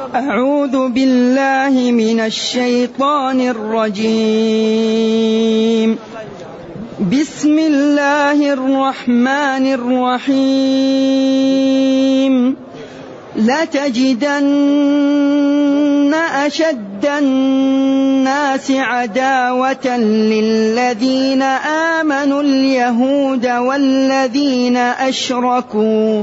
أعوذ بالله من الشيطان الرجيم. بسم الله الرحمن الرحيم. لتجدن أشد الناس عداوة للذين آمنوا اليهود والذين أشركوا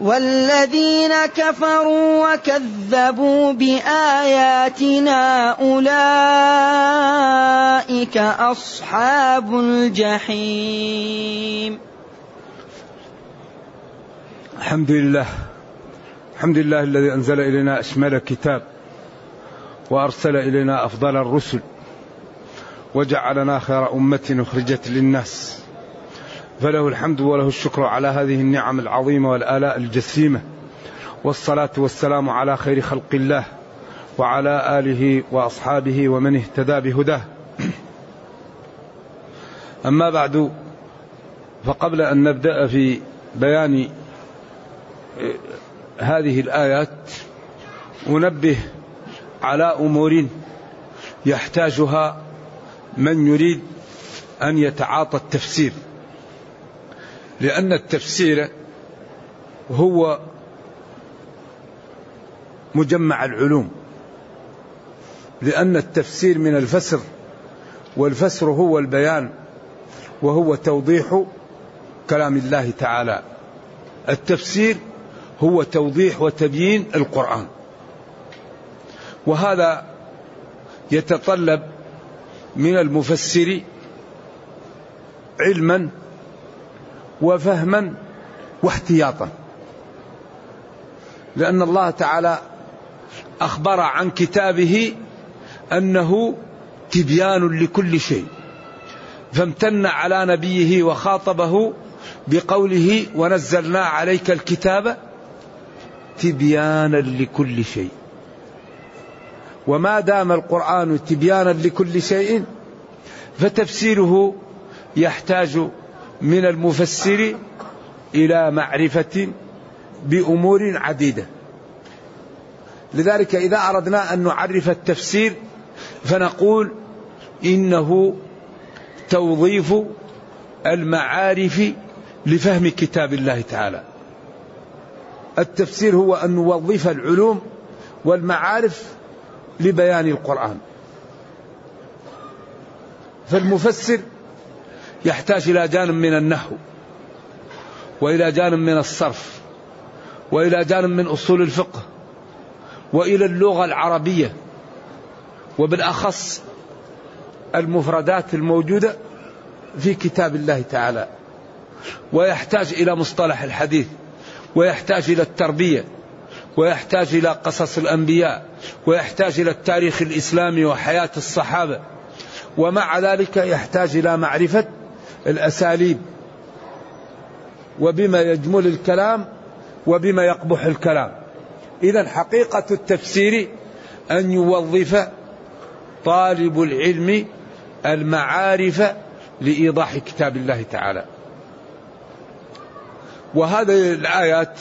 والذين كفروا وكذبوا بآياتنا أولئك أصحاب الجحيم. الحمد لله الحمد لله الذي أنزل إلينا أشمل كتاب وأرسل إلينا أفضل الرسل وجعلنا خير أمة أخرجت للناس. فله الحمد وله الشكر على هذه النعم العظيمة والآلاء الجسيمة. والصلاة والسلام على خير خلق الله وعلى آله وأصحابه ومن اهتدى بهداه. أما بعد فقبل أن نبدأ في بيان هذه الآيات أنبه على أمور يحتاجها من يريد أن يتعاطى التفسير. لأن التفسير هو مجمع العلوم. لأن التفسير من الفسر والفسر هو البيان وهو توضيح كلام الله تعالى. التفسير هو توضيح وتبيين القرآن. وهذا يتطلب من المفسر علما وفهما واحتياطا. لأن الله تعالى أخبر عن كتابه أنه تبيان لكل شيء. فامتن على نبيه وخاطبه بقوله ونزلنا عليك الكتاب تبيانا لكل شيء. وما دام القرآن تبيانا لكل شيء فتفسيره يحتاج من المفسر إلى معرفة بأمور عديدة. لذلك إذا أردنا أن نعرف التفسير فنقول إنه توظيف المعارف لفهم كتاب الله تعالى. التفسير هو أن نوظف العلوم والمعارف لبيان القرآن. فالمفسر يحتاج إلى جانب من النحو وإلى جانب من الصرف وإلى جانب من أصول الفقه وإلى اللغة العربية وبالأخص المفردات الموجودة في كتاب الله تعالى. ويحتاج إلى مصطلح الحديث ويحتاج إلى التربية ويحتاج إلى قصص الأنبياء ويحتاج إلى التاريخ الإسلامي وحياة الصحابة ومع ذلك يحتاج إلى معرفة الأساليب وبما يجمل الكلام وبما يقبح الكلام. إذا حقيقة التفسير أن يوظف طالب العلم المعارف لإيضاح كتاب الله تعالى. وهذه الآيات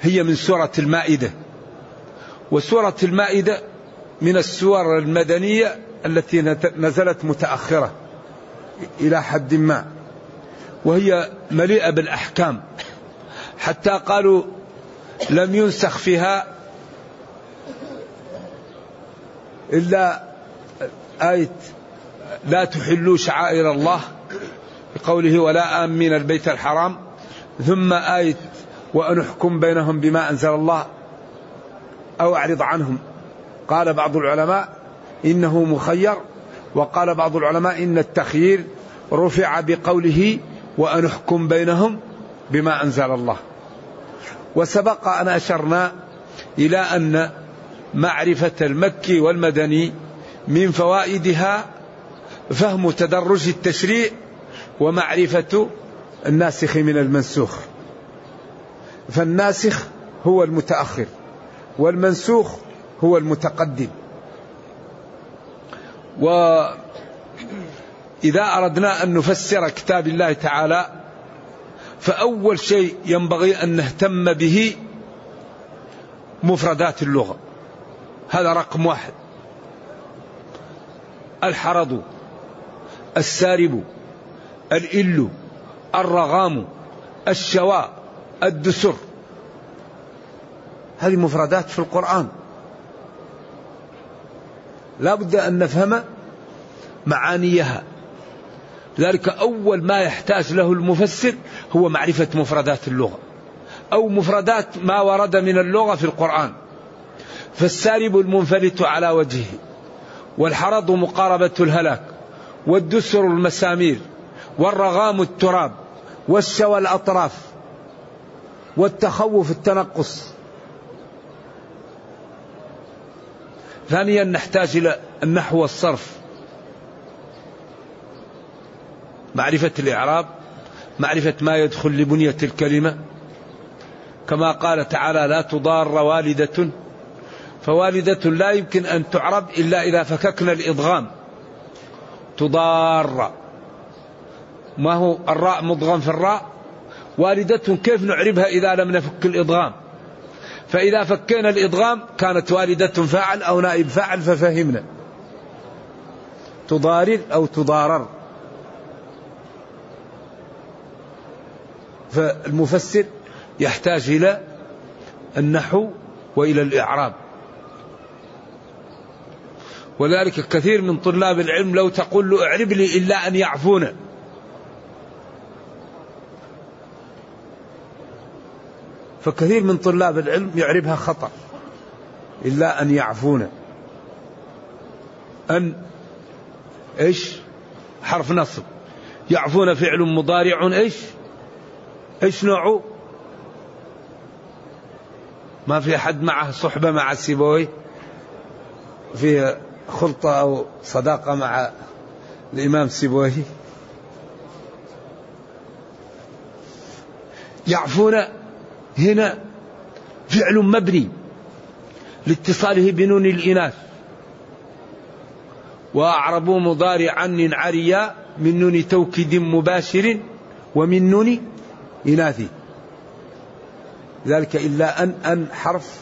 هي من سورة المائدة. وسورة المائدة من السور المدنية التي نزلت متأخرة. إلى حد ما وهي مليئة بالأحكام. حتى قالوا لم ينسخ فيها إلا آية لا تحلوا شعائر الله بقوله ولا آمين البيت الحرام ثم آية وأن احكم بينهم بما أنزل الله أو أعرض عنهم. قال بعض العلماء إنه مخير وقال بعض العلماء إن التخيير رفع بقوله وأن احكم بينهم بما أنزل الله. وسبق أن أشرنا إلى أن معرفة المكي والمدني من فوائدها فهم تدرج التشريع ومعرفة الناسخ من المنسوخ. فالناسخ هو المتأخر والمنسوخ هو المتقدم. وإذا أردنا أن نفسر كتاب الله تعالى فأول شيء ينبغي أن نهتم به مفردات اللغة. هذا رقم واحد. الحرض السارب الإل الرغام الشواء الدسر. هذه مفردات في القرآن. لا بد أن نفهم معانيها. لذلك أول ما يحتاج له المفسر هو معرفة مفردات اللغة أو مفردات ما ورد من اللغة في القرآن. فالسارب المنفلت على وجهه والحرض مقاربة الهلاك والدسر المسامير والرغام التراب والشوى الأطراف والتخوف التنقص. ثانيا نحتاج إلى النحو والصرف معرفة الإعراب معرفة ما يدخل لبنية الكلمة. كما قال تعالى لا تضار والدة فوالدة لا يمكن أن تعرب إلا إذا فككنا الإضغام. تضار. ما هو الراء مضغم في الراء؟ والدة كيف نعربها إذا لم نفك الإضغام؟ فإذا فكينا الإضغام كانت والدة فاعل أو نائب فاعل ففهمنا. تضارر أو تضارر. فالمفسر يحتاج إلى النحو وإلى الإعراب. ولذلك كثير من طلاب العلم لو تقول له اعرب لي إلا أن يعفونا. فكثير من طلاب العلم يعربها خطأ إلا أن يعفون. أن إيش؟ حرف نصب. يعفون فعل مضارع إيش؟ إيش نوعه ما في أحد معه صحبة مع سيبوي؟ في خلطة أو صداقة مع الإمام سيبوي؟ يعفون هنا فعل مبني لاتصاله بنون الإناث. وأعربوا مضارعا عريا من نون توكيد مباشر ومن نون إناث. ذلك إلا أن أن حرف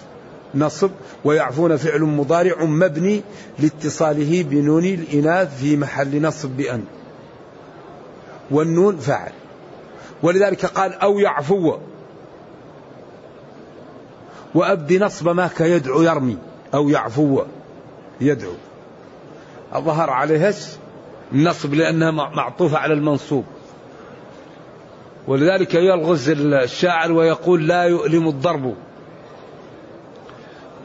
نصب ويعفون فعل مضارع مبني لاتصاله بنون الإناث في محل نصب بأن. والنون فاعل. ولذلك قال أو يعفو. وأبدي نصب ما كيدعو يرمي أو يعفو يدعو. الظهر عليها النصب لأنها معطوفة على المنصوب. ولذلك يلغز الشاعر ويقول لا يؤلم الضرب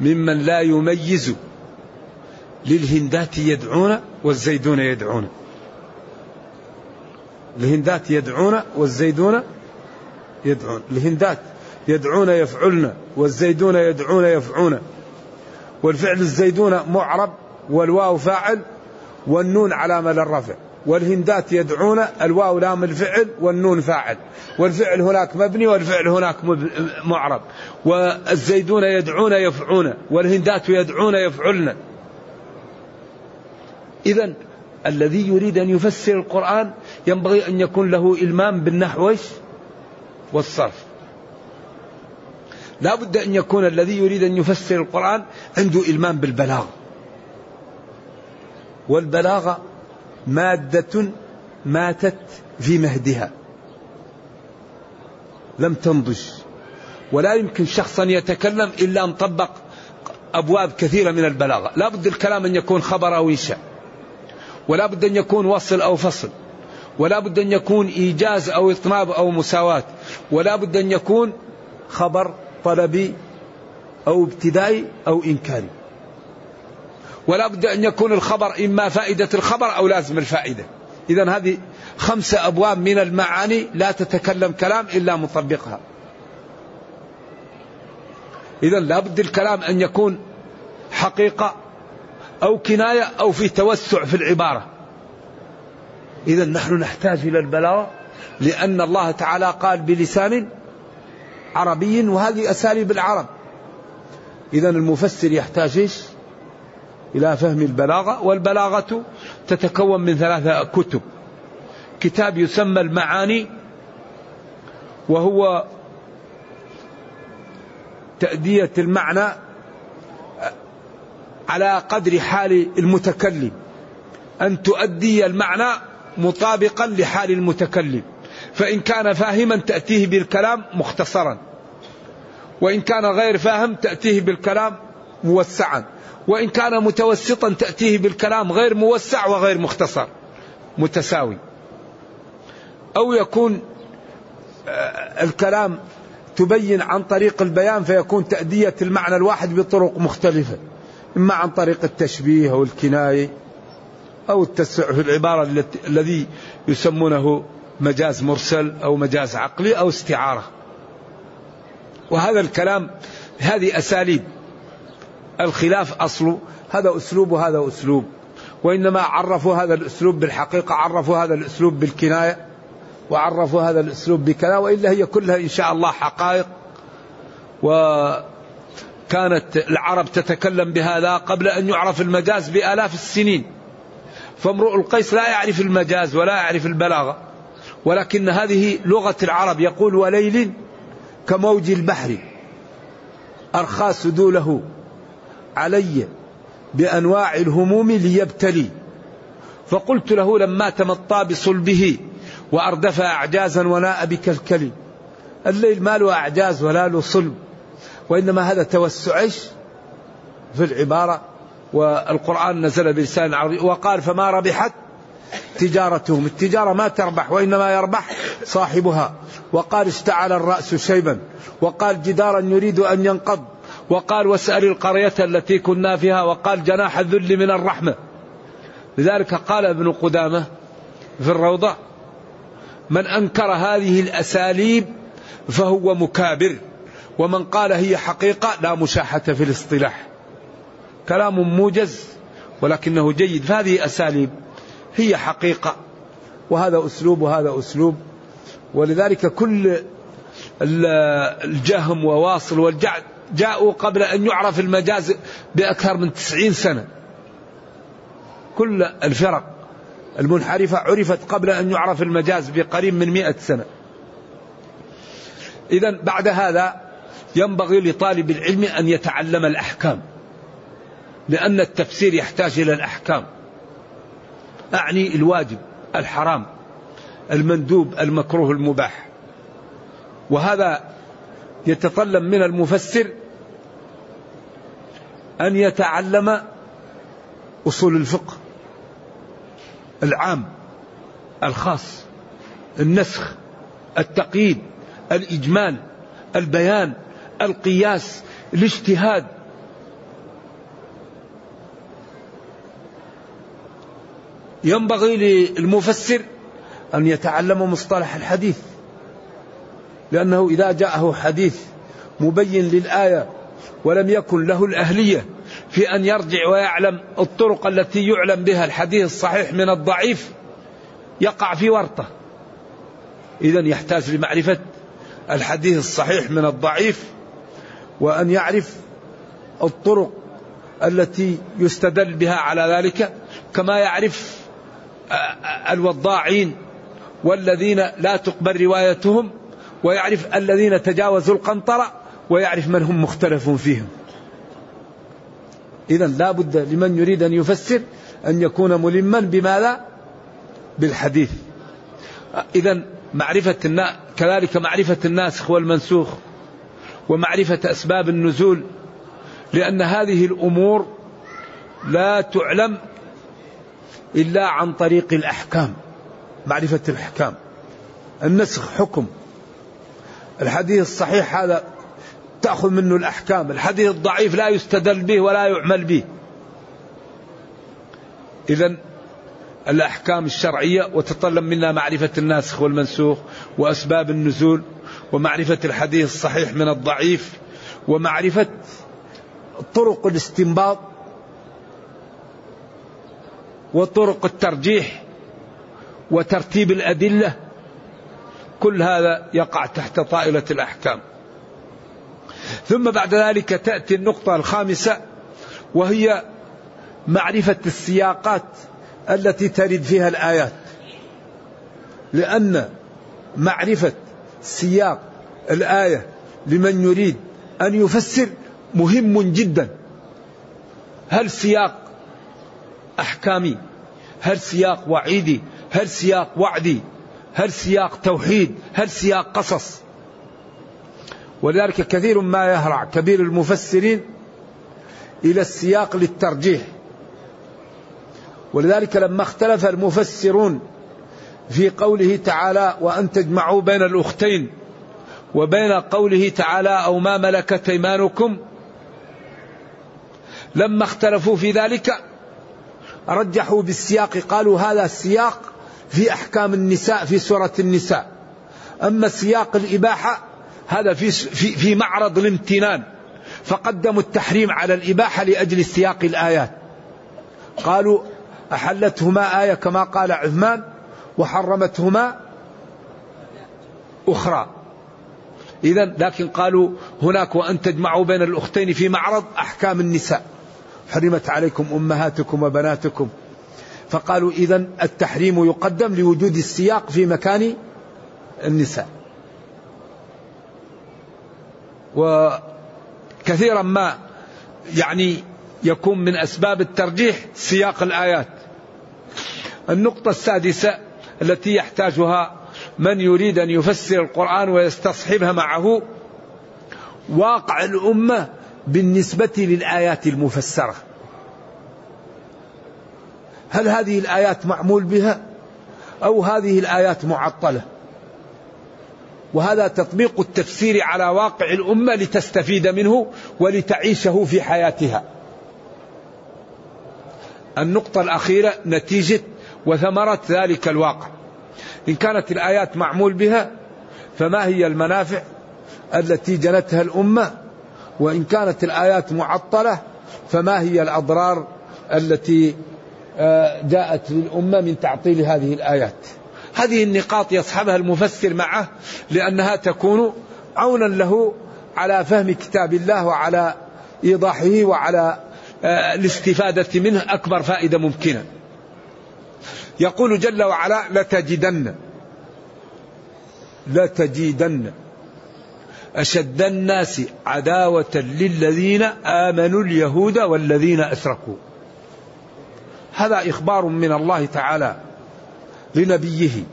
ممن لا يميز للهندات يدعون والزيدون يدعون. الهندات يدعون والزيدون يدعون. الهندات يدعون يفعلن والزيدون يدعون يفعون. والفعل الزيدون معرب والواو فاعل والنون علامة للرفع. والهندات يدعون الواو لام الفعل والنون فاعل. والفعل هناك مبني والفعل هناك معرب. والزيدون يدعون يفعون والهندات يدعون يفعلن. إذا الذي يريد أن يفسر القرآن ينبغي أن يكون له إلمام بالنحو والصرف. لا بد أن يكون الذي يريد أن يفسر القرآن عنده إلمام بالبلاغة. والبلاغة مادة ماتت في مهدها. لم تنضج. ولا يمكن شخصا يتكلم إلا أن طبق أبواب كثيرة من البلاغة. لا بد الكلام أن يكون خبر أو إنشاء. ولا بد أن يكون وصل أو فصل. ولا بد أن يكون إيجاز أو إطناب أو مساواة. ولا بد أن يكون خبر طلبي أو ابتدائي أو إنكاري. ولا بد أن يكون الخبر إما فائدة الخبر أو لازم الفائدة. إذا هذه خمسة أبواب من المعاني لا تتكلم كلام إلا مطبقها. إذا لابد الكلام أن يكون حقيقة أو كناية أو في توسع في العبارة. إذا نحن نحتاج إلى البلاغة لأن الله تعالى قال بلسان عربي وهذه أساليب العرب. إذا المفسر يحتاج إيش؟ إلى فهم البلاغة والبلاغة تتكون من ثلاثة كتب. كتاب يسمى المعاني وهو تأدية المعنى على قدر حال المتكلم. أن تؤدي المعنى مطابقا لحال المتكلم. فإن كان فاهما تأتيه بالكلام مختصرا. وإن كان غير فاهم تأتيه بالكلام موسعا. وإن كان متوسطا تأتيه بالكلام غير موسع وغير مختصر متساوي. أو يكون آه، الكلام تبين عن طريق البيان فيكون تأدية المعنى الواحد بطرق مختلفة. إما عن طريق التشبيه أو الكناية أو التسع في العبارة الذي يسمونه مجاز مرسل أو مجاز عقلي أو استعارة. وهذا الكلام هذه أساليب. الخلاف أصله هذا أسلوب وهذا أسلوب. وإنما عرفوا هذا الأسلوب بالحقيقة عرفوا هذا الأسلوب بالكناية وعرفوا هذا الأسلوب بكذا وإلا هي كلها إن شاء الله حقائق. وكانت العرب تتكلم بهذا قبل أن يعرف المجاز بآلاف السنين. فامرؤ القيس لا يعرف المجاز ولا يعرف البلاغة. ولكن هذه لغة العرب يقول وليل كموج البحر أرخى سدوله علي بأنواع الهموم ليبتلي. فقلت له لما تمطى بصلبه وأردف أعجازا وناء بكلكلي. الليل ما له أعجاز ولا له صلب وإنما هذا توسع في العبارة والقرآن نزل بلسان عربي وقال فما ربحت؟ تجارتهم. التجارة ما تربح وإنما يربح صاحبها. وقال اشتعل الرأس شيبا. وقال جدارا يريد أن ينقض. وقال واسأل القرية التي كنا فيها. وقال جناح الذل من الرحمة. لذلك قال ابن قدامة في الروضة من أنكر هذه الأساليب فهو مكابر. ومن قال هي حقيقة لا مشاحة في الاصطلاح. كلام موجز ولكنه جيد. فهذه أساليب. هي حقيقة وهذا أسلوب وهذا أسلوب. ولذلك كل الجهم وواصل والجعد جاءوا قبل أن يعرف المجاز بأكثر من تسعين سنة. كل الفرق المنحرفة عرفت قبل أن يعرف المجاز بقريب من مئة سنة. إذا بعد هذا ينبغي لطالب العلم أن يتعلم الأحكام لأن التفسير يحتاج إلى الأحكام. أعني الواجب الحرام المندوب المكروه المباح. وهذا يتطلب من المفسر أن يتعلم أصول الفقه العام الخاص النسخ التقييد الإجمال البيان القياس الاجتهاد. ينبغي للمفسر أن يتعلم مصطلح الحديث لأنه إذا جاءه حديث مبين للآية ولم يكن له الأهلية في أن يرجع ويعلم الطرق التي يعلم بها الحديث الصحيح من الضعيف يقع في ورطة. إذا يحتاج لمعرفة الحديث الصحيح من الضعيف وأن يعرف الطرق التي يستدل بها على ذلك كما يعرف الوضاعين والذين لا تقبل روايتهم ويعرف الذين تجاوزوا القنطرة ويعرف من هم مختلف فيهم. إذا لا بد لمن يريد أن يفسر أن يكون ملما بماذا؟ بالحديث. إذا معرفة الناس كذلك معرفة الناسخ والمنسوخ ومعرفة أسباب النزول لأن هذه الأمور لا تعلم إلا عن طريق الأحكام معرفة الأحكام. النسخ حكم. الحديث الصحيح هذا تأخذ منه الأحكام. الحديث الضعيف لا يستدل به ولا يعمل به. إذا الأحكام الشرعية وتطلب منا معرفة الناسخ والمنسوخ وأسباب النزول ومعرفة الحديث الصحيح من الضعيف ومعرفة طرق الاستنباط وطرق الترجيح وترتيب الأدلة كل هذا يقع تحت طائلة الأحكام. ثم بعد ذلك تأتي النقطة الخامسة وهي معرفة السياقات التي ترد فيها الآيات. لأن معرفة سياق الآية لمن يريد أن يفسر مهم جدا. هل سياق أحكامي. هل سياق وعيدي هل سياق وعدي هل سياق توحيد هل سياق قصص. ولذلك كثير ما يهرع كبير المفسرين إلى السياق للترجيح. ولذلك لما اختلف المفسرون في قوله تعالى وأن تجمعوا بين الأختين وبين قوله تعالى أو ما ملكت أيمانكم لما اختلفوا في ذلك رجحوا بالسياق قالوا هذا السياق في أحكام النساء في سورة النساء. أما سياق الإباحة هذا في, في, في معرض الامتنان. فقدموا التحريم على الإباحة لأجل سياق الآيات. قالوا أحلتهما آية كما قال عثمان وحرمتهما أخرى. إذا لكن قالوا هناك وأن تجمعوا بين الأختين في معرض أحكام النساء. حرمت عليكم أمهاتكم وبناتكم. فقالوا إذا التحريم يقدم لوجود السياق في مكان النساء. وكثيرا ما يعني يكون من أسباب الترجيح سياق الآيات. النقطة السادسة التي يحتاجها من يريد أن يفسر القرآن ويستصحبها معه واقع الأمة بالنسبة للآيات المفسرة. هل هذه الآيات معمول بها؟ أو هذه الآيات معطلة؟ وهذا تطبيق التفسير على واقع الأمة لتستفيد منه ولتعيشه في حياتها. النقطة الأخيرة نتيجة وثمرة ذلك الواقع. إن كانت الآيات معمول بها فما هي المنافع التي جنتها الأمة؟ وإن كانت الآيات معطلة فما هي الأضرار التي آه، جاءت للأمة من تعطيل هذه الآيات؟ هذه النقاط يصحبها المفسر معه لأنها تكون عونا له على فهم كتاب الله وعلى إيضاحه وعلى آه، الاستفادة منه أكبر فائدة ممكنة. يقول جل وعلا لتجدن لتجدن. أشد الناس عداوة للذين آمنوا اليهود والذين أشركوا. هذا إخبار من الله تعالى لنبيه.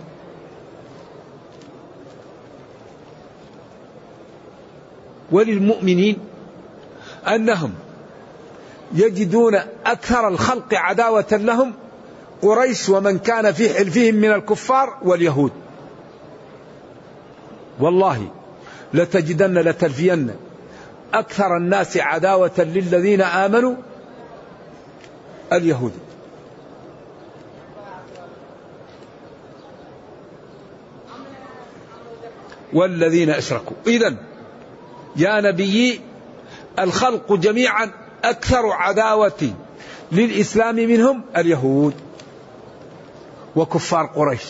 وللمؤمنين أنهم يجدون أكثر الخلق عداوة لهم قريش ومن كان في حلفهم من الكفار واليهود. والله لتجدن لتلفين أكثر الناس عداوة للذين آمنوا اليهود. والذين أشركوا. إذا يا نبي الخلق جميعا أكثر عداوة للإسلام منهم اليهود وكفار قريش.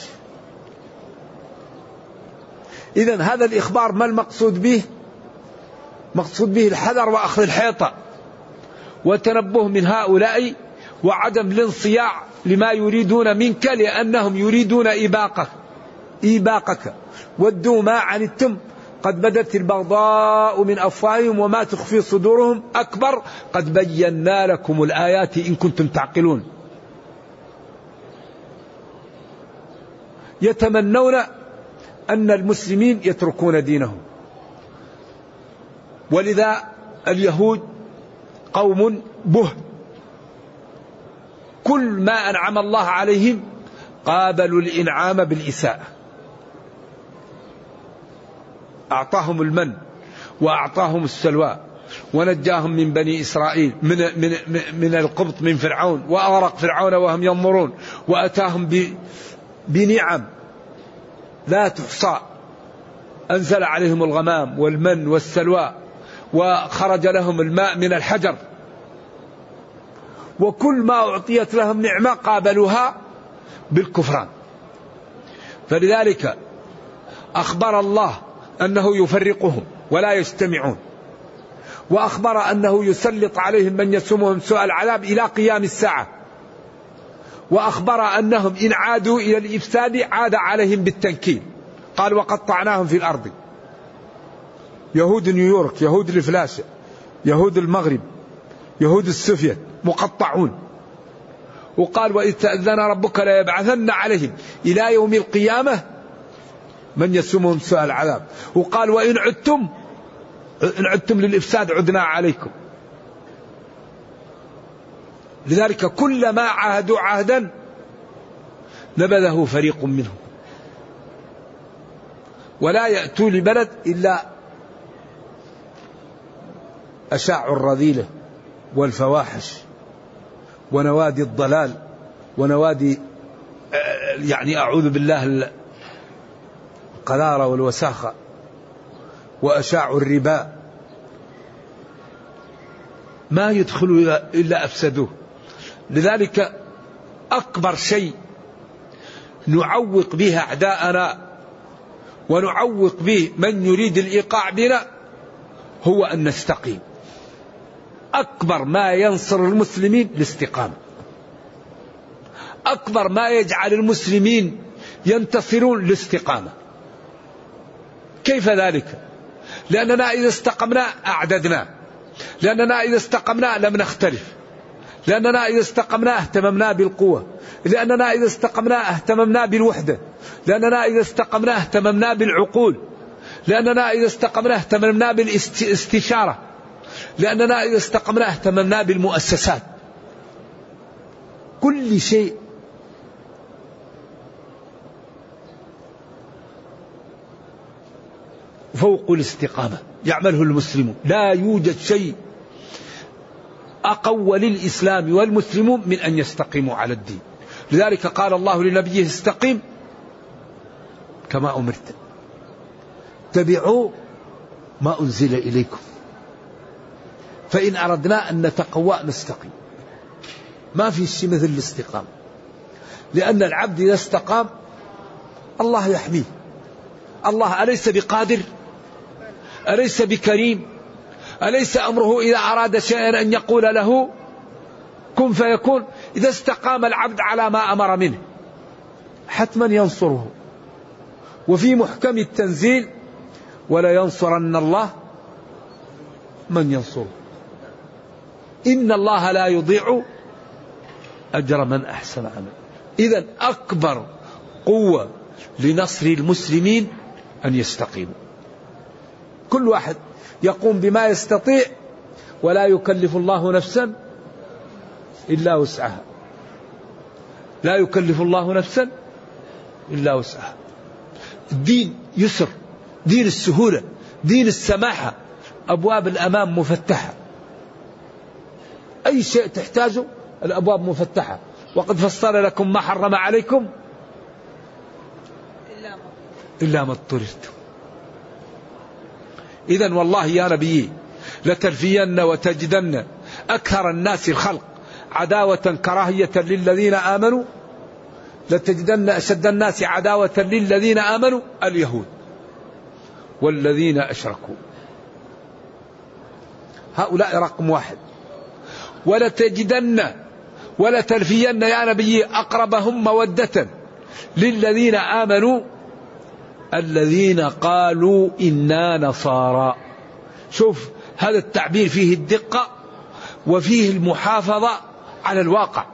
إذا هذا الإخبار ما المقصود به؟ مقصود به الحذر وأخذ الحيطة وتنبه من هؤلاء وعدم الانصياع لما يريدون منك لأنهم يريدون إباقك إيباقك. ودوا ما عنتم. قد بدت البغضاء من أفواههم وما تخفي صدورهم أكبر. قد بينا لكم الآيات إن كنتم تعقلون. يتمنون أن المسلمين يتركون دينهم. ولذا اليهود قوم به كل ما أنعم الله عليهم قابلوا الإنعام بالإساءة. أعطاهم المن وأعطاهم السلوى ونجاهم من بني إسرائيل من, من, من القبط من فرعون وأغرق فرعون وهم ينظرون وأتاهم بنعم. لا تحصى. أنزل عليهم الغمام والمن والسلوى وخرج لهم الماء من الحجر. وكل ما أعطيت لهم نعمة قابلوها بالكفران. فلذلك أخبر الله أنه يفرقهم ولا يجتمعون. وأخبر أنه يسلط عليهم من يسومهم سوء العذاب إلى قيام الساعة. وأخبر أنهم إن عادوا إلى الإفساد عاد عليهم بالتنكيل. قال وقطعناهم في الأرض. يهود نيويورك يهود الفلاشة يهود المغرب يهود السوفيت مقطعون. وقال وإذ تأذن ربك ليبعثن عليهم إلى يوم القيامة من يسومهم سوء العذاب. وقال وإن عدتم إن عدتم للإفساد عدنا عليكم. لذلك كلما عاهدوا عهدا نبذه فريق منهم. ولا يأتوا لبلد إلا أشاعوا الرذيلة والفواحش ونوادي الضلال ونوادي يعني أعوذ بالله القذارة والوساخة وأشاعوا الربا. ما يدخلوا إلا أفسدوه. لذلك أكبر شيء نعوق به أعداءنا ونعوق به من يريد الإيقاع بنا هو أن نستقيم. أكبر ما ينصر المسلمين الاستقامة. أكبر ما يجعل المسلمين ينتصرون الاستقامة. كيف ذلك؟ لأننا إذا استقمنا أعددنا. لأننا إذا استقمنا لم نختلف. لأننا إذا استقمنا اهتممنا بالقوة. لأننا إذا استقمنا اهتممنا بالوحدة. لأننا إذا استقمنا اهتممنا بالعقول. لأننا إذا استقمنا اهتممنا بالاستشارة. لأننا إذا استقمنا اهتممنا بالمؤسسات. كل شيء فوق الاستقامة. يعمله المسلمون. لا يوجد شيء أقوى للإسلام والمسلمون من أن يستقيموا على الدين. لذلك قال الله لنبيه استقيم كما أمرت. اتبعوا ما أنزل إليكم. فإن أردنا أن نتقوى نستقيم. ما في شيء مثل الاستقامة. لأن العبد إذا استقام الله يحميه. الله أليس بقادر؟ أليس بكريم؟ أليس أمره إذا أراد شيئا أن يقول له؟ كن فيكون. إذا استقام العبد على ما أمر منه. حتما ينصره. وفي محكم التنزيل ولا ينصرن الله من ينصره. إن الله لا يضيع أجر من أحسن عمل إذا أكبر قوة لنصر المسلمين أن يستقيموا. كل واحد يقوم بما يستطيع ولا يكلف الله نفسا إلا وسعها. لا يكلف الله نفسا إلا وسعها. الدين يسر دين السهولة دين السماحة أبواب الأمام مفتحة. أي شيء تحتاجه الأبواب مفتحة. وقد فصل لكم ما حرم عليكم إلا ما اضطررتم. إذا والله يا نبي لتلفين وتجدن أكثر الناس الخلق عداوة كراهية للذين آمنوا لتجدن أشد الناس عداوة للذين آمنوا اليهود والذين أشركوا. هؤلاء رقم واحد. ولتجدن ولتلفين يا نبي أقربهم مودة للذين آمنوا الذين قالوا إنا نصارى. شوف هذا التعبير فيه الدقة وفيه المحافظة على الواقع.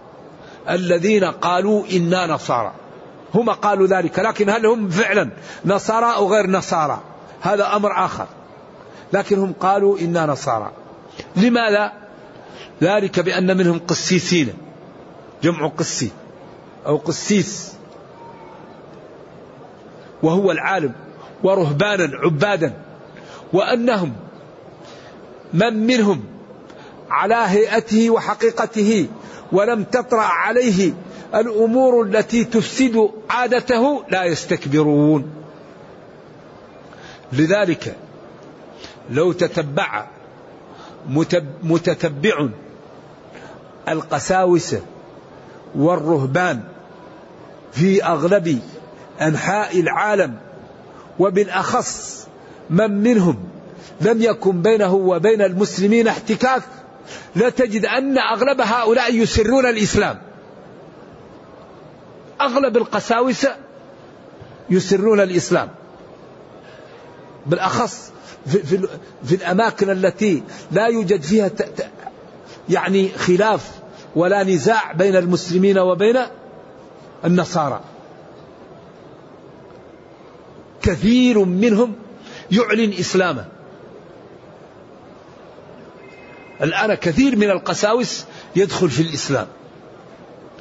الذين قالوا إنا نصارى. هم قالوا ذلك لكن هل هم فعلا نصارى أو غير نصارى؟ هذا أمر آخر. لكن هم قالوا إنا نصارى. لماذا؟ ذلك بأن منهم قسيسين. جمع قسي أو قسيس. وهو العالم ورهبانا عبادا وأنهم من منهم على هيئته وحقيقته ولم تطرأ عليه الأمور التي تفسد عادته لا يستكبرون. لذلك لو تتبع متتبع القساوسة والرهبان في أغلب أنحاء العالم وبالأخص من منهم لم يكن بينه وبين المسلمين احتكاك لا تجد أن أغلب هؤلاء يسرون الإسلام. أغلب القساوسة يسرون الإسلام. بالأخص في, في, في الأماكن التي لا يوجد فيها يعني خلاف ولا نزاع بين المسلمين وبين النصارى. كثير منهم يعلن إسلامه. الآن كثير من القساوس يدخل في الإسلام.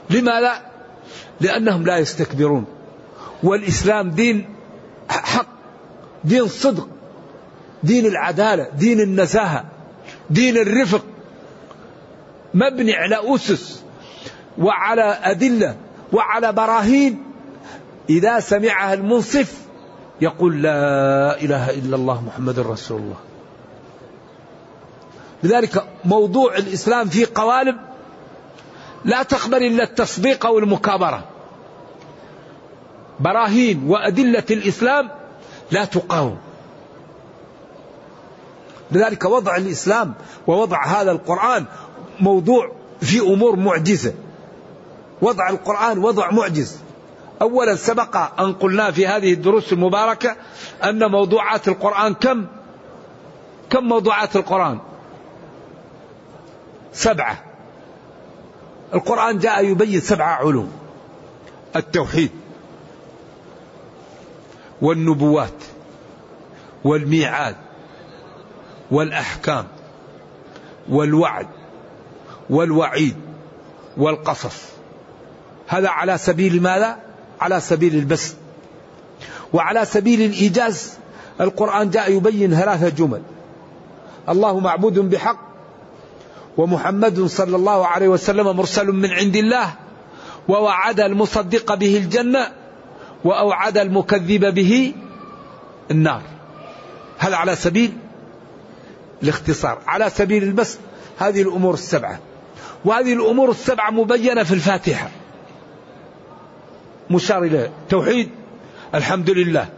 لماذا؟ لأنهم لا يستكبرون. والإسلام دين حق دين صدق دين العدالة دين النزاهة دين الرفق. مبني على أسس وعلى أدلة وعلى براهين. إذا سمعها المنصف يقول لا إله إلا الله محمد رسول الله. لذلك موضوع الإسلام فيه قوالب لا تقبل إلا التصديق أو المكابرة براهين وأدلة الإسلام لا تقاوم. لذلك وضع الإسلام ووضع هذا القرآن موضوع في أمور معجزة. وضع القرآن وضع معجز. أولا سبق أن قلنا في هذه الدروس المباركة أن موضوعات القرآن كم؟ كم موضوعات القرآن؟ سبعة. القرآن جاء يبين سبعة علوم. التوحيد والنبوات والميعاد والأحكام والوعد والوعيد والقصص. هذا على سبيل ماذا؟ على سبيل البسط وعلى سبيل الإيجاز القرآن جاء يبين ثلاثة جمل. الله معبود بحق ومحمد صلى الله عليه وسلم مرسل من عند الله ووعد المصدق به الجنة وأوعد المكذب به النار. هذا على سبيل؟ الاختصار على سبيل البسط. هذه الأمور السبعة. وهذه الأمور السبعة مبينة في الفاتحة. مشار إليه توحيد الحمد لله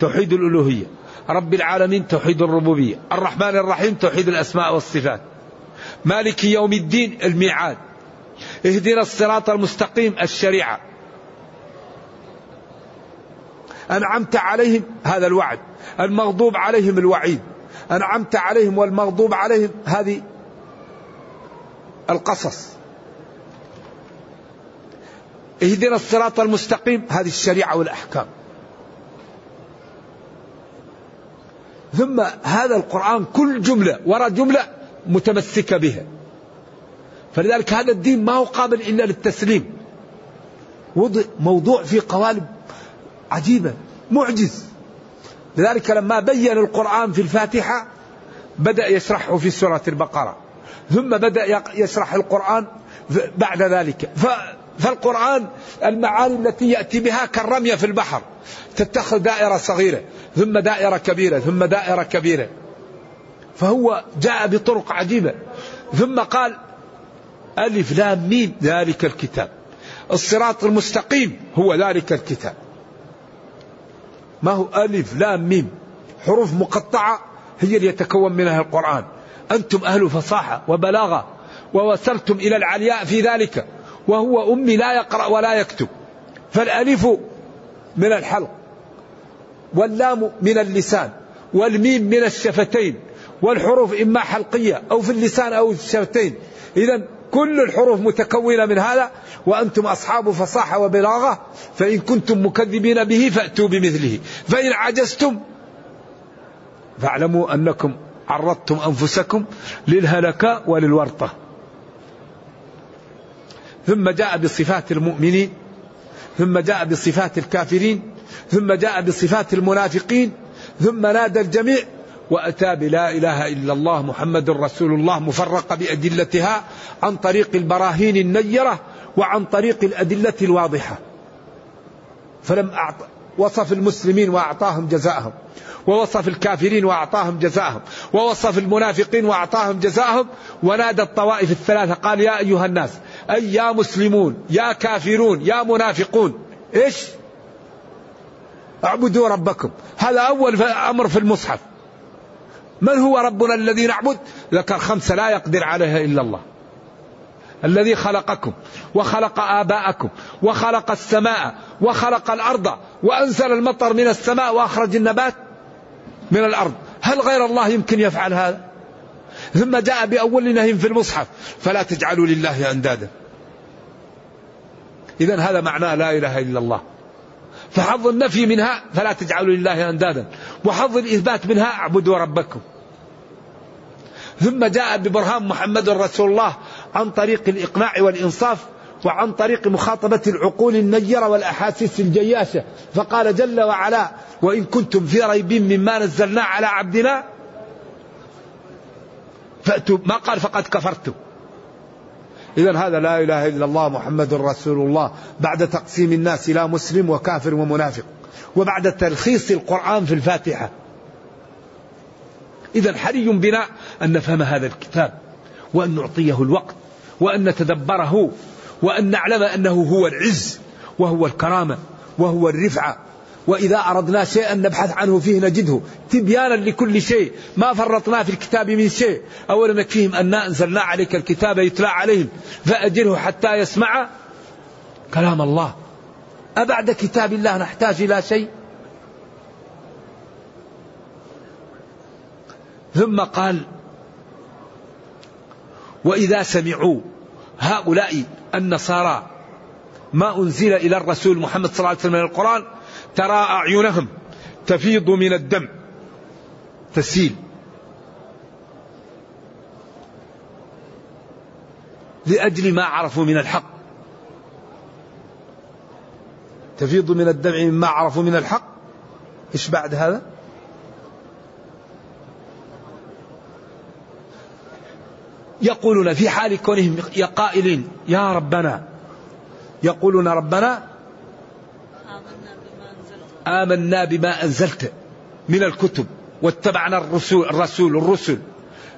توحيد الألوهية رب العالمين توحيد الربوبية الرحمن الرحيم توحيد الأسماء والصفات مالك يوم الدين الميعاد اهدنا الصراط المستقيم الشريعة. أنعمت عليهم هذا الوعد المغضوب عليهم الوعيد أنعمت عليهم والمغضوب عليهم هذه القصص. اهدنا الصراط المستقيم. هذه الشريعة والأحكام. ثم هذا القرآن كل جملة وراء جملة متمسكة بها. فلذلك هذا الدين ما هو قابل إلا للتسليم. وضع موضوع في قوالب عجيبة معجز. لذلك لما بين القرآن في الفاتحة بدأ يشرحه في سورة البقرة. ثم بدأ يشرح القرآن بعد ذلك. فالقرآن المعاني التي يأتي بها كالرمية في البحر تتخذ دائرة صغيرة ثم دائرة كبيرة ثم دائرة كبيرة. فهو جاء بطرق عجيبة. ثم قال ألف لام ميم ذلك الكتاب. الصراط المستقيم هو ذلك الكتاب. ما هو ألف لام ميم؟ حروف مقطعة هي اللي يتكون منها القرآن. أنتم أهل فصاحة وبلاغة ووصلتم إلى العلياء في ذلك. وهو أمي لا يقرأ ولا يكتب. فالألف من الحلق واللام من اللسان والميم من الشفتين والحروف إما حلقية أو في اللسان أو في الشفتين. إذا كل الحروف متكونة من هذا وأنتم أصحاب فصاحة وبلاغة فإن كنتم مكذبين به فأتوا بمثله. فإن عجزتم فاعلموا أنكم عرضتم أنفسكم للهلكة وللورطة. ثم جاء بصفات المؤمنين ثم جاء بصفات الكافرين ثم جاء بصفات المنافقين ثم نادى الجميع وأتى بلا إله إلا الله محمد رسول الله مفرقة بأدلتها عن طريق البراهين النيرة وعن طريق الأدلة الواضحة. فلم أعط... وصف المسلمين وأعطاهم جزاءهم ووصف الكافرين وأعطاهم جزاءهم ووصف المنافقين وأعطاهم جزاءهم ونادى الطوائف الثلاثة قال يا أيها الناس أي يا مسلمون يا كافرون يا منافقون إيش؟ اعبدوا ربكم. هذا أول أمر في المصحف. من هو ربنا الذي نعبد؟ ذكر خمسة لا يقدر عليها إلا الله. الذي خلقكم وخلق آباءكم وخلق السماء وخلق الأرض وأنزل المطر من السماء وأخرج النبات من الأرض. هل غير الله يمكن يفعل هذا؟ ثم جاء بأول نهي في المصحف فلا تجعلوا لله أندادا. إذا هذا معناه لا إله إلا الله. فحظ النفي منها فلا تجعلوا لله أندادا. وحظ الإثبات منها اعبدوا ربكم. ثم جاء ببرهان محمد رسول الله عن طريق الإقناع والإنصاف وعن طريق مخاطبة العقول النيرة والأحاسيس الجياشة. فقال جل وعلا وإن كنتم في ريب مما نزلنا على عبدنا فأتوا ما قال فقد كفرتم. إذا هذا لا إله إلا الله محمد رسول الله. بعد تقسيم الناس إلى مسلم وكافر ومنافق. وبعد تلخيص القرآن في الفاتحة. إذا حري بنا أن نفهم هذا الكتاب. وأن نعطيه الوقت. وأن نتدبره. وأن نعلم أنه هو العز. وهو الكرامة. وهو الرفعة. وإذا أردنا شيئا نبحث عنه فيه نجده. تبيانا لكل شيء. ما فرطنا في الكتاب من شيء. أولا نكفيهم أن أنزلنا عليك الكتاب يتلى عليهم. فأجره حتى يسمع كلام الله. أبعد كتاب الله نحتاج إلى شيء؟ ثم قال وإذا سمعوا هؤلاء النصارى ما أنزل إلى الرسول محمد صلى الله عليه وسلم من القرآن ترى أعينهم تفيض من الدم. تسيل لأجل ما عرفوا من الحق. تفيض من الدمع مما عرفوا من الحق. إيش بعد هذا؟ يقولون في حال كونهم قائلين يا ربنا. يقولون ربنا آمنا بما أنزلت من الكتب واتبعنا الرسول الرسول الرسل.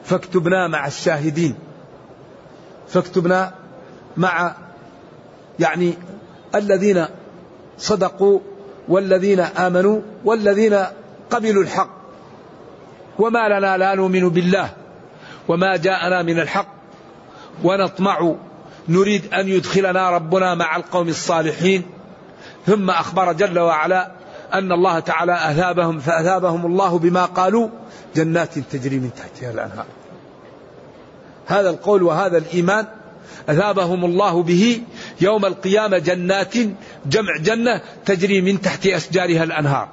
فاكتبنا مع الشاهدين. فاكتبنا مع يعني الذين صدقوا والذين آمنوا والذين قبلوا الحق. وما لنا لا نؤمن بالله وما جاءنا من الحق. ونطمع نريد أن يدخلنا ربنا مع القوم الصالحين. ثم أخبر جل وعلا أن الله تعالى أثابهم فأثابهم الله بما قالوا جنات تجري من تحتها الأنهار. هذا القول وهذا الإيمان أثابهم الله به يوم القيامة جنات جمع جنة تجري من تحت أشجارها الأنهار.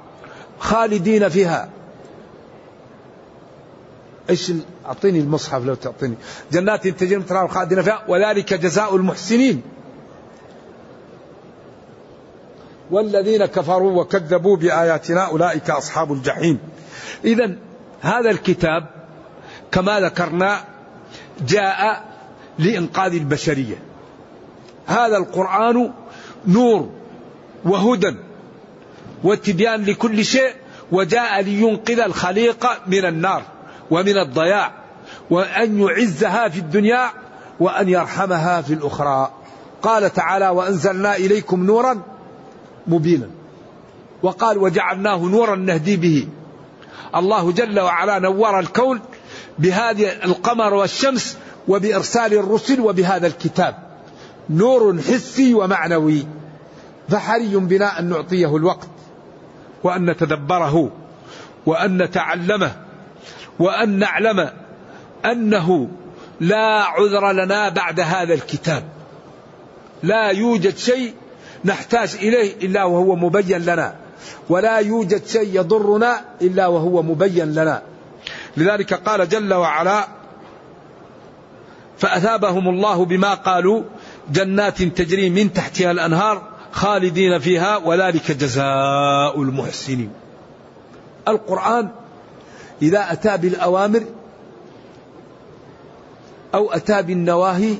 خالدين فيها. إيش أعطيني المصحف لو تعطيني. جنات تجري من تحتها خالدين فيها. وذلك جزاء المحسنين. والذين كفروا وكذبوا بآياتنا أولئك أصحاب الجحيم. إذا هذا الكتاب كما ذكرنا جاء لإنقاذ البشرية. هذا القرآن نور وهدى وتبيان لكل شيء وجاء لينقذ الخليقة من النار ومن الضياع وأن يعزها في الدنيا وأن يرحمها في الأخرى. قال تعالى وأنزلنا إليكم نورا مبينا. وقال وجعلناه نورا نهدي به. الله جل وعلا نور الكون بهذه القمر والشمس وبإرسال الرسل وبهذا الكتاب. نور حسي ومعنوي. فحري بنا أن نعطيه الوقت وأن نتدبره وأن نتعلمه وأن نعلم أنه لا عذر لنا بعد هذا الكتاب. لا يوجد شيء نحتاج إليه إلا وهو مبين لنا. ولا يوجد شيء يضرنا إلا وهو مبين لنا. لذلك قال جل وعلا فأثابهم الله بما قالوا جنات تجري من تحتها الأنهار خالدين فيها وذلك جزاء المحسنين. القرآن إذا أتى بالأوامر أو أتى بالنواهي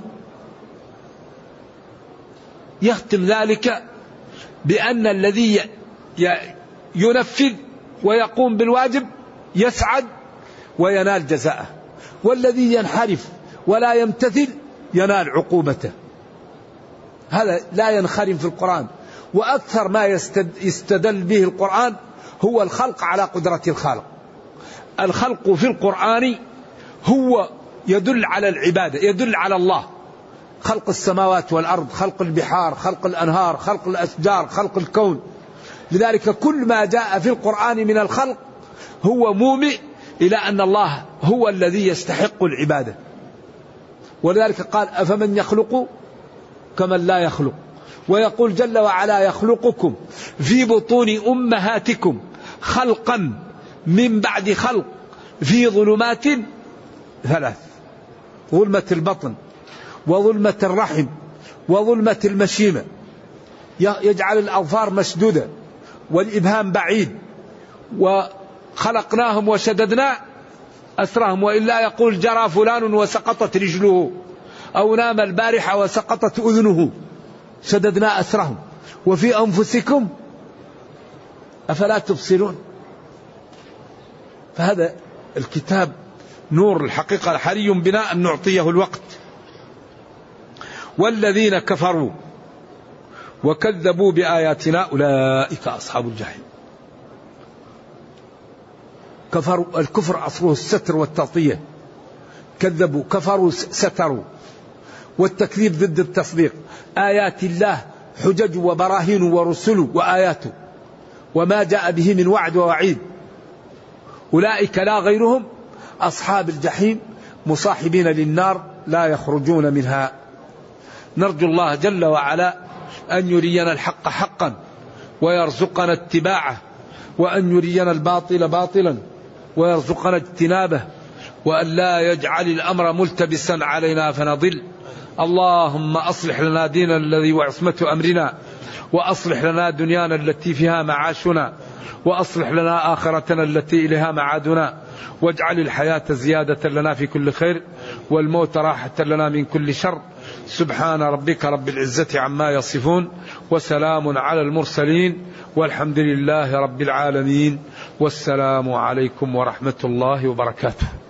يختم ذلك بأن الذي ينفذ ويقوم بالواجب يسعد وينال جزاءه. والذي ينحرف ولا يمتثل ينال عقوبته. هذا لا ينخرم في القرآن. وأكثر ما يستدل به القرآن هو الخلق على قدرة الخالق. الخلق في القرآن هو يدل على العبادة يدل على الله. خلق السماوات والأرض خلق البحار خلق الأنهار خلق الأشجار خلق الكون. لذلك كل ما جاء في القرآن من الخلق هو مومئ إلى أن الله هو الذي يستحق العبادة. ولذلك قال أفمن يخلق كمن لا يخلق؟ ويقول جل وعلا يخلقكم في بطون أمهاتكم خلقا من بعد خلق في ظلمات ثلاث ظلمة البطن. وظلمة الرحم وظلمة المشيمة. يجعل الأظفار مسدودة والإبهام بعيد. وخلقناهم وشددنا أسرهم وإلا يقول جرى فلان وسقطت رجله أو نام البارحة وسقطت أذنه. شددنا أسرهم. وفي أنفسكم أفلا تبصرون؟ فهذا الكتاب نور الحقيقة حري بنا أن نعطيه الوقت. والذين كفروا وكذبوا بآياتنا أولئك أصحاب الجحيم. كفروا الكفر أصله الستر والتغطية. كذبوا كفروا ستروا. والتكذيب ضد التصديق. آيات الله حجج وبراهين ورسل وآيات. وما جاء به من وعد ووعيد. أولئك لا غيرهم أصحاب الجحيم مصاحبين للنار لا يخرجون منها نرجو الله جل وعلا أن يرينا الحق حقا ويرزقنا اتباعه وأن يرينا الباطل باطلا ويرزقنا اجتنابه وأن لا يجعل الأمر ملتبسا علينا فنضل. اللهم أصلح لنا ديننا الذي وعصمة أمرنا وأصلح لنا دنيانا التي فيها معاشنا وأصلح لنا آخرتنا التي إليها معادنا. واجعل الحياة زيادة لنا في كل خير والموت راحة لنا من كل شر. سبحان ربك رب العزة عما يصفون وسلام على المرسلين والحمد لله رب العالمين والسلام عليكم ورحمة الله وبركاته.